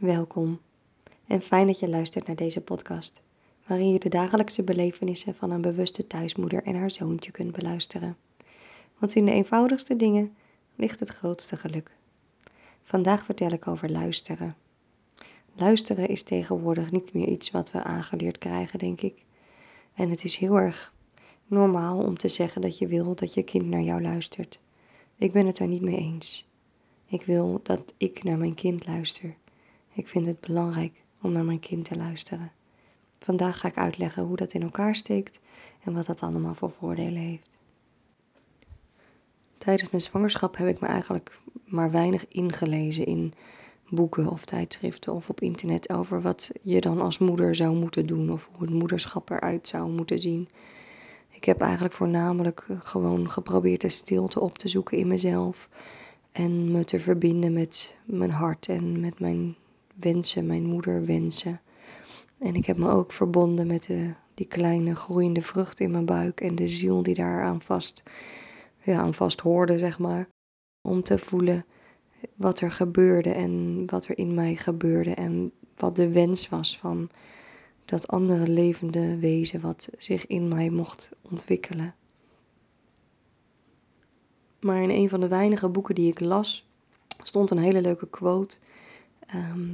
Welkom en fijn dat je luistert naar deze podcast, waarin je de dagelijkse belevenissen van een bewuste thuismoeder en haar zoontje kunt beluisteren. Want in de eenvoudigste dingen ligt het grootste geluk. Vandaag vertel ik over luisteren. Luisteren is tegenwoordig niet meer iets wat we aangeleerd krijgen, denk ik. En het is heel erg normaal om te zeggen dat je wil dat je kind naar jou luistert. Ik ben het daar niet mee eens. Ik wil dat ik naar mijn kind luister. Ik vind het belangrijk om naar mijn kind te luisteren. Vandaag ga ik uitleggen hoe dat in elkaar steekt en wat dat allemaal voor voordelen heeft. Tijdens mijn zwangerschap heb ik me eigenlijk maar weinig ingelezen in boeken of tijdschriften of op internet over wat je dan als moeder zou moeten doen of hoe het moederschap eruit zou moeten zien. Ik heb eigenlijk voornamelijk gewoon geprobeerd de stilte op te zoeken in mezelf en me te verbinden met mijn hart en met mijn wensen, mijn moeder wensen. En ik heb me ook verbonden met de, die kleine groeiende vrucht in mijn buik en de ziel die daar aan vast, ja, aan vast hoorde, zeg maar. Om te voelen wat er gebeurde en wat er in mij gebeurde en wat de wens was van dat andere levende wezen wat zich in mij mocht ontwikkelen. Maar in een van de weinige boeken die ik las, stond een hele leuke quote. Ehm,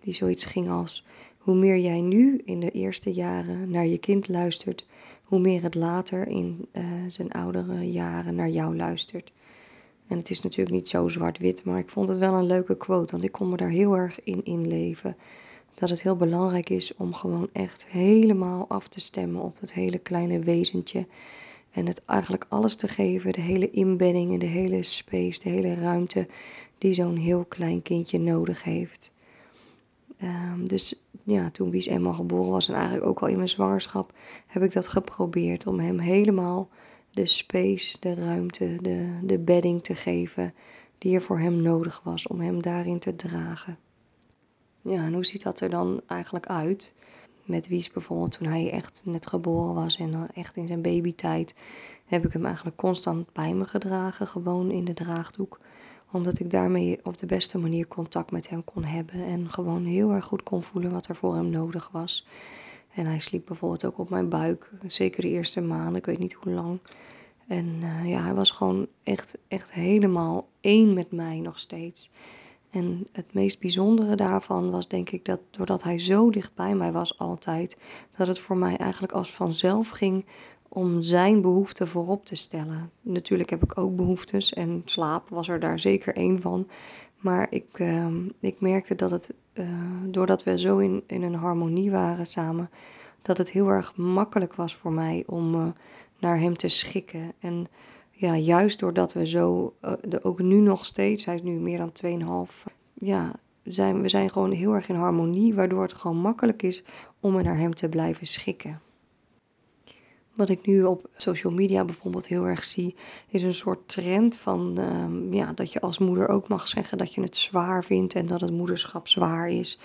die zoiets ging als: Hoe meer jij nu in de eerste jaren naar je kind luistert, hoe meer het later in uh, zijn oudere jaren naar jou luistert. En het is natuurlijk niet zo zwart-wit, maar ik vond het wel een leuke quote, want ik kon me daar heel erg in inleven. Dat het heel belangrijk is om gewoon echt helemaal af te stemmen op het hele kleine wezentje. En het eigenlijk alles te geven, de hele inbedding en de hele space, de hele ruimte die zo'n heel klein kindje nodig heeft. Um, dus ja, toen Wies eenmaal geboren was en eigenlijk ook al in mijn zwangerschap, heb ik dat geprobeerd om hem helemaal de space, de ruimte, de, de bedding te geven die er voor hem nodig was om hem daarin te dragen. Ja, en hoe ziet dat er dan eigenlijk uit? Met Wies bijvoorbeeld, toen hij echt net geboren was en echt in zijn babytijd, heb ik hem eigenlijk constant bij me gedragen, gewoon in de draagdoek omdat ik daarmee op de beste manier contact met hem kon hebben. En gewoon heel erg goed kon voelen wat er voor hem nodig was. En hij sliep bijvoorbeeld ook op mijn buik. Zeker de eerste maanden, ik weet niet hoe lang. En uh, ja, hij was gewoon echt, echt helemaal één met mij nog steeds. En het meest bijzondere daarvan was denk ik dat doordat hij zo dicht bij mij was altijd, dat het voor mij eigenlijk als vanzelf ging om zijn behoeften voorop te stellen. Natuurlijk heb ik ook behoeftes en slaap was er daar zeker één van. Maar ik, uh, ik merkte dat het, uh, doordat we zo in, in een harmonie waren samen, dat het heel erg makkelijk was voor mij om uh, naar hem te schikken. En ja, juist doordat we zo, de, ook nu nog steeds, hij is nu meer dan 2,5, ja, zijn, we zijn gewoon heel erg in harmonie, waardoor het gewoon makkelijk is om me naar hem te blijven schikken. Wat ik nu op social media bijvoorbeeld heel erg zie, is een soort trend van um, ja, dat je als moeder ook mag zeggen dat je het zwaar vindt en dat het moederschap zwaar is.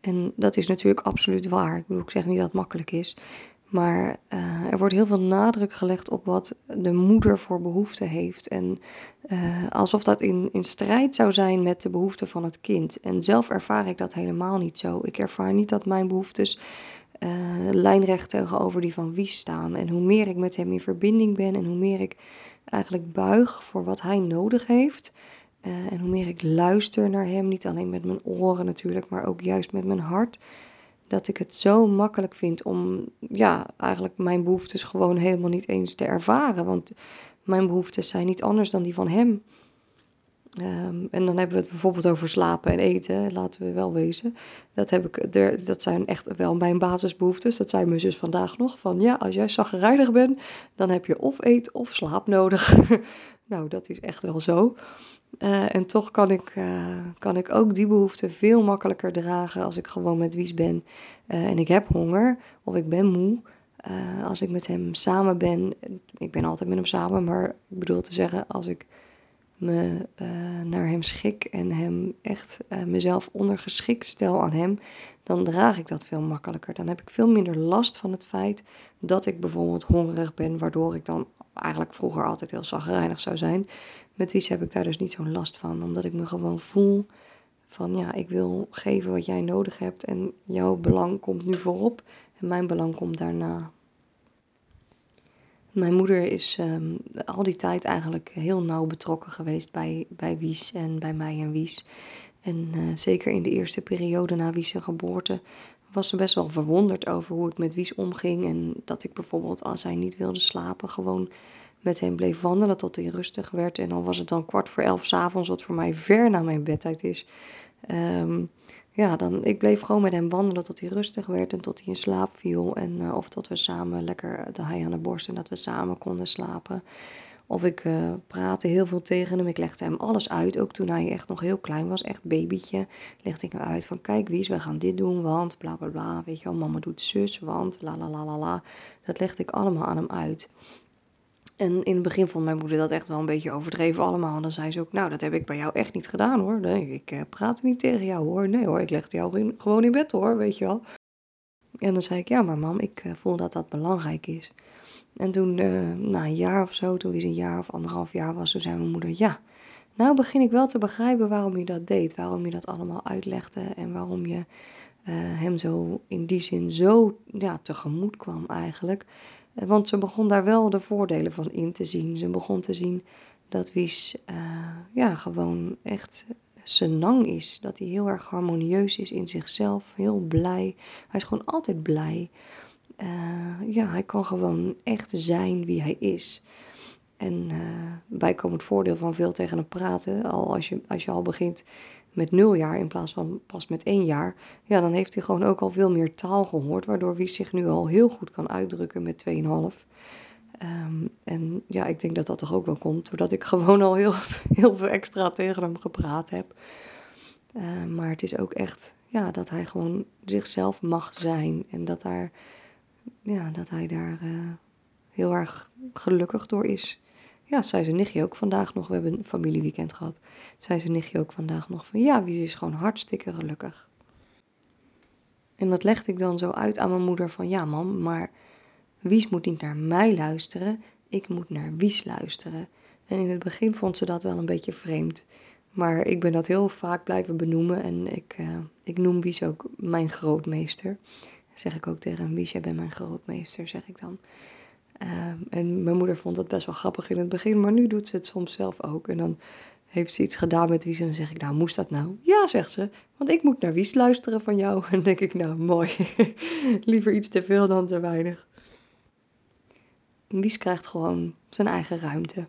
En dat is natuurlijk absoluut waar. Ik bedoel, ik zeg niet dat het makkelijk is. Maar uh, er wordt heel veel nadruk gelegd op wat de moeder voor behoeften heeft. En uh, alsof dat in, in strijd zou zijn met de behoeften van het kind. En zelf ervaar ik dat helemaal niet zo. Ik ervaar niet dat mijn behoeftes uh, lijnrecht tegenover die van Wies staan. En hoe meer ik met hem in verbinding ben en hoe meer ik eigenlijk buig voor wat hij nodig heeft. Uh, en hoe meer ik luister naar hem, niet alleen met mijn oren natuurlijk, maar ook juist met mijn hart. Dat ik het zo makkelijk vind om, ja, eigenlijk mijn behoeftes gewoon helemaal niet eens te ervaren. Want mijn behoeftes zijn niet anders dan die van hem. Um, en dan hebben we het bijvoorbeeld over slapen en eten, laten we wel wezen. Dat, heb ik, dat zijn echt wel mijn basisbehoeftes. Dat zei mijn zus vandaag nog. Van ja, als jij zagrijnig bent, dan heb je of eet of slaap nodig. nou, dat is echt wel zo. Uh, en toch kan ik, uh, kan ik ook die behoeften veel makkelijker dragen als ik gewoon met Wies ben. Uh, en ik heb honger of ik ben moe. als ik met hem samen ben, ik ben altijd met hem samen, maar ik bedoel te zeggen, als ik me uh, naar hem schik en hem echt uh, mezelf ondergeschikt stel aan hem, dan draag ik dat veel makkelijker. Dan heb ik veel minder last van het feit dat ik bijvoorbeeld hongerig ben, waardoor ik dan eigenlijk vroeger altijd heel zagrijnig zou zijn. Met Wies heb ik daar dus niet zo'n last van, omdat ik me gewoon voel Van ja, ik wil geven wat jij nodig hebt en jouw belang komt nu voorop en mijn belang komt daarna. Mijn moeder is ehm, al die tijd eigenlijk heel nauw betrokken geweest bij, bij Wies en bij mij en Wies. En uh, zeker in de eerste periode na Wies' geboorte was ze best wel verwonderd over hoe ik met Wies omging. En dat ik bijvoorbeeld als hij niet wilde slapen, gewoon met hem bleef wandelen tot hij rustig werd. En dan was het dan kwart voor elf s'avonds, wat voor mij ver na mijn bedtijd is. Um, ja, dan, ik bleef gewoon met hem wandelen tot hij rustig werd en tot hij in slaap viel. En, uh, of tot we samen lekker, dat hij aan de borst en dat we samen konden slapen. Of ik uh, praatte heel veel tegen hem. Ik legde hem alles uit, ook toen hij echt nog heel klein was, echt babytje. Legde ik hem uit van, kijk Wies, we gaan dit doen, want bla bla bla. Weet je wel, mama doet zus, want la la la. Dat legde ik allemaal aan hem uit. En in het begin vond mijn moeder dat echt wel een beetje overdreven allemaal. En dan zei ze ook, nou, dat heb ik bij jou echt niet gedaan hoor. Ik uh, praat niet tegen jou hoor. Nee hoor, ik legde jou gewoon in bed hoor, weet je wel. En dan zei ik, ja, maar mam, ik uh, voel dat dat belangrijk is. En toen, uh, na een jaar of zo, toen hij een jaar of anderhalf jaar was, toen zei mijn moeder, ja, nou begin ik wel te begrijpen waarom je dat deed. Waarom je dat allemaal uitlegde en waarom je hem zo in die zin zo ja, tegemoet kwam eigenlijk. Want ze begon daar wel de voordelen van in te zien. Ze begon te zien dat Wies uh, ja, gewoon echt senang is. Dat hij heel erg harmonieus is in zichzelf. Heel blij. Hij is gewoon altijd blij. Ja, hij kan gewoon echt zijn wie hij is. En uh, bijkomend voordeel van veel tegen hem praten, al als je, als je al begint met nul jaar in plaats van pas met één jaar, ja, dan heeft hij gewoon ook al veel meer taal gehoord, waardoor wie zich nu al heel goed kan uitdrukken met 2,5. Um, ehm, en ja, ik denk dat dat toch ook wel komt, doordat ik gewoon al heel, heel veel extra tegen hem gepraat heb. Uh, maar het is ook echt, ja, dat hij gewoon zichzelf mag zijn en dat, daar, ja, dat hij daar uh, heel erg gelukkig door is. Ja, zei zijn nichtje ook vandaag nog. We hebben een familieweekend gehad. Zei zijn nichtje ook vandaag nog van ja, wie is gewoon hartstikke gelukkig. En dat legde ik dan zo uit aan mijn moeder van ja mam, maar Wies moet niet naar mij luisteren, ik moet naar Wies luisteren. En in het begin vond ze dat wel een beetje vreemd. Maar ik ben dat heel vaak blijven benoemen en ik, uh, ik noem Wies ook mijn grootmeester. Zeg ik ook tegen Wies, jij bent mijn grootmeester, zeg ik dan. Ehm, en mijn moeder vond dat best wel grappig in het begin, maar nu doet ze het soms zelf ook. En dan heeft ze iets gedaan met Wies en dan zeg ik, nou, moest dat nou? Ja, zegt ze, want ik moet naar Wies luisteren van jou. En dan denk ik, nou, mooi. Liever iets te veel dan te weinig. Wies krijgt gewoon zijn eigen ruimte.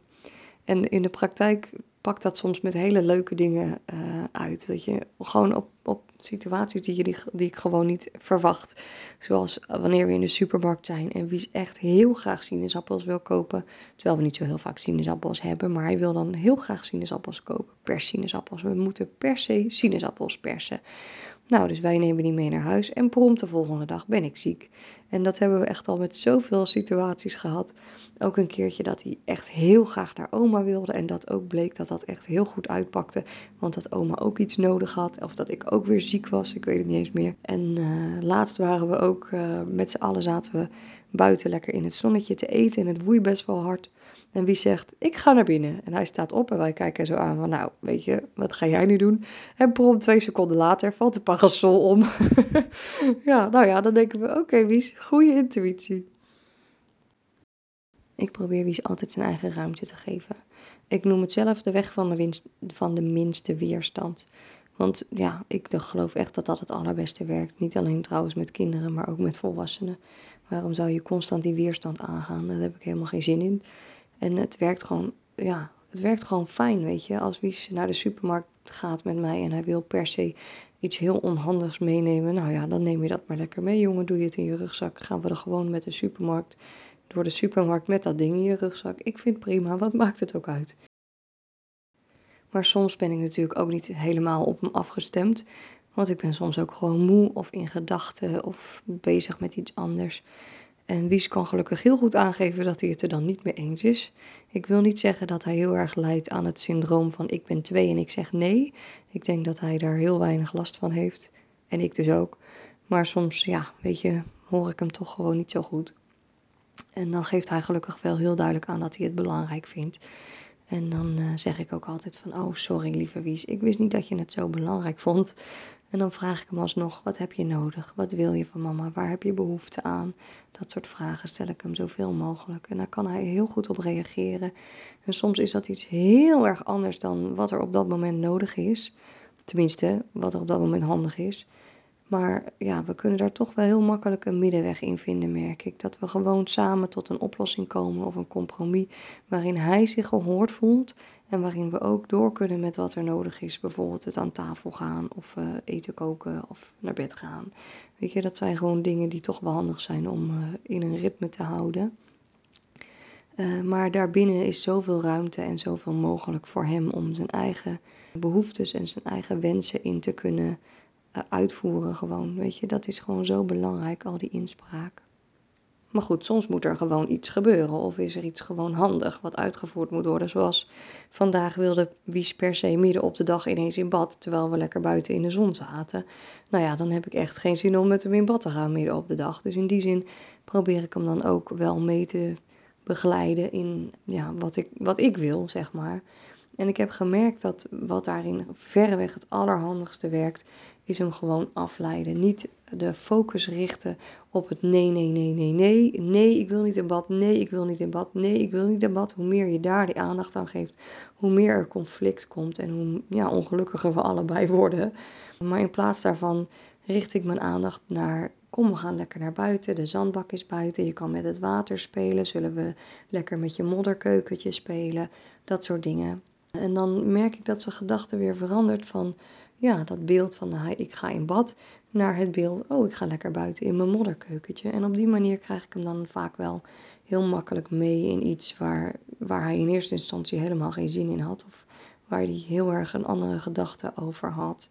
En in de praktijk pakt dat soms met hele leuke dingen uh, uit. Dat je gewoon op, op situaties die, je, die, die ik gewoon niet verwacht. Zoals wanneer we in de supermarkt zijn en wie echt heel graag sinaasappels wil kopen. Terwijl we niet zo heel vaak sinaasappels hebben. Maar hij wil dan heel graag sinaasappels kopen. Per sinaasappels. We moeten per se sinaasappels persen. Nou, dus wij nemen die mee naar huis en prompt de volgende dag ben ik ziek. En dat hebben we echt al met zoveel situaties gehad. Ook een keertje dat hij echt heel graag naar oma wilde en dat ook bleek dat dat echt heel goed uitpakte. Want dat oma ook iets nodig had of dat ik ook weer ziek was, ik weet het niet eens meer. En uh, laatst waren we ook uh, met z'n allen zaten we buiten lekker in het zonnetje te eten en het woei best wel hard. En wie zegt, ik ga naar binnen. En hij staat op en wij kijken zo aan van, nou, weet je, wat ga jij nu doen? En prompt twee seconden later valt de parasol om. ja, nou ja, dan denken we, oké Wies, goede intuïtie. Ik probeer Wies altijd zijn eigen ruimte te geven. Ik noem het zelf de weg van de, van de minste weerstand. Want ja, ik geloof echt dat dat het allerbeste werkt. Niet alleen trouwens met kinderen, maar ook met volwassenen. Waarom zou je constant die weerstand aangaan? Daar heb ik helemaal geen zin in. En het werkt gewoon, ja, het werkt gewoon fijn, weet je. Als Wies naar de supermarkt gaat met mij en hij wil per se iets heel onhandigs meenemen. Nou ja, dan neem je dat maar lekker mee, jongen. Doe je het in je rugzak. Gaan we er gewoon met de supermarkt, door de supermarkt met dat ding in je rugzak. Ik vind prima, wat maakt het ook uit? Maar soms ben ik natuurlijk ook niet helemaal op hem afgestemd. Want ik ben soms ook gewoon moe of in gedachten of bezig met iets anders. En Wies kan gelukkig heel goed aangeven dat hij het er dan niet mee eens is. Ik wil niet zeggen dat hij heel erg lijdt aan het syndroom van ik ben twee en ik zeg nee. Ik denk dat hij daar heel weinig last van heeft. En ik dus ook. Maar soms, ja, weet je, hoor ik hem toch gewoon niet zo goed. En dan geeft hij gelukkig wel heel duidelijk aan dat hij het belangrijk vindt. En dan eh, zeg ik ook altijd van, oh sorry lieve Wies, ik wist niet dat je het zo belangrijk vond. En dan vraag ik hem alsnog, wat heb je nodig? Wat wil je van mama? Waar heb je behoefte aan? Dat soort vragen stel ik hem zoveel mogelijk. En daar kan hij heel goed op reageren. En soms is dat iets heel erg anders dan wat er op dat moment nodig is. Tenminste, wat er op dat moment handig is. Maar ja, we kunnen daar toch wel heel makkelijk een middenweg in vinden, merk ik. Dat we gewoon samen tot een oplossing komen of een compromis waarin hij zich gehoord voelt en waarin we ook door kunnen met wat er nodig is. Bijvoorbeeld het aan tafel gaan of uh, eten koken of naar bed gaan. Weet je, dat zijn gewoon dingen die toch wel handig zijn om uh, in een ritme te houden. Uh, maar daarbinnen is zoveel ruimte en zoveel mogelijk voor hem om zijn eigen behoeftes en zijn eigen wensen in te kunnen eh, uitvoeren gewoon. Weet je, dat is gewoon zo belangrijk, al die inspraak. Maar goed, soms moet er gewoon iets gebeuren of is er iets gewoon handig wat uitgevoerd moet worden. Zoals vandaag wilde Wies per se midden op de dag ineens in bad, terwijl we lekker buiten in de zon zaten. Nou ja, dan heb ik echt geen zin om met hem in bad te gaan midden op de dag. Dus in die zin probeer ik hem dan ook wel mee te begeleiden in ja, wat, ik, wat ik wil, zeg maar. En ik heb gemerkt dat wat daarin verreweg het allerhandigste werkt, is hem gewoon afleiden. Niet de focus richten op het nee, nee, nee, nee, nee. Nee, ik wil niet in bad. Nee, ik wil niet in bad. Nee, ik wil niet in bad. Hoe meer je daar die aandacht aan geeft, hoe meer er conflict komt en hoe ja, ongelukkiger we allebei worden. Maar in plaats daarvan richt ik mijn aandacht naar Kom, we gaan lekker naar buiten. De zandbak is buiten. Je kan met het water spelen. Zullen we lekker met je modderkeukentje spelen? Dat soort dingen. En dan merk ik dat zijn gedachte weer verandert van ja, dat beeld van ik ga in bad naar het beeld, oh ik ga lekker buiten in mijn modderkeukentje. En op die manier krijg ik hem dan vaak wel heel makkelijk mee in iets waar, waar hij in eerste instantie helemaal geen zin in had. Of waar hij heel erg een andere gedachte over had.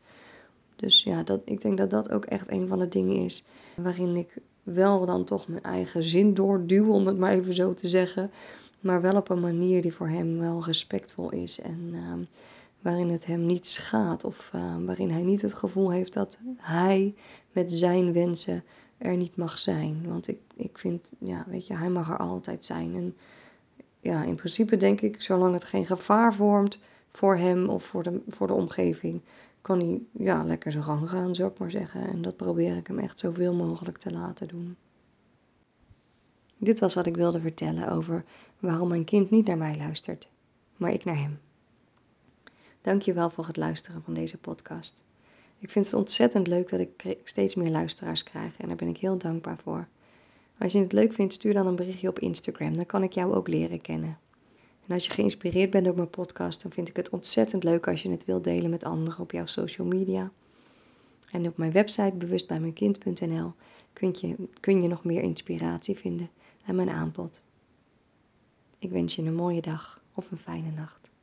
Dus ja, dat, ik denk dat dat ook echt een van de dingen is waarin ik wel dan toch mijn eigen zin doorduw, om het maar even zo te zeggen. Maar wel op een manier die voor hem wel respectvol is en ehm, waarin het hem niet schaadt of ehm, waarin hij niet het gevoel heeft dat hij met zijn wensen er niet mag zijn. Want ik, ik vind, ja, weet je, hij mag er altijd zijn. En ja, in principe denk ik, zolang het geen gevaar vormt voor hem of voor de, voor de omgeving, kan hij ja, lekker zijn gang gaan, zou ik maar zeggen. En dat probeer ik hem echt zoveel mogelijk te laten doen. Dit was wat ik wilde vertellen over waarom mijn kind niet naar mij luistert, maar ik naar hem. Dankjewel voor het luisteren van deze podcast. Ik vind het ontzettend leuk dat ik steeds meer luisteraars krijg en daar ben ik heel dankbaar voor. Als je het leuk vindt, stuur dan een berichtje op Instagram, dan kan ik jou ook leren kennen. En als je geïnspireerd bent door mijn podcast, dan vind ik het ontzettend leuk als je het wilt delen met anderen op jouw social media. En op mijn website bewustbijmijnkind.nl kun je, kun je nog meer inspiratie vinden en mijn aanbod. Ik wens je een mooie dag of een fijne nacht.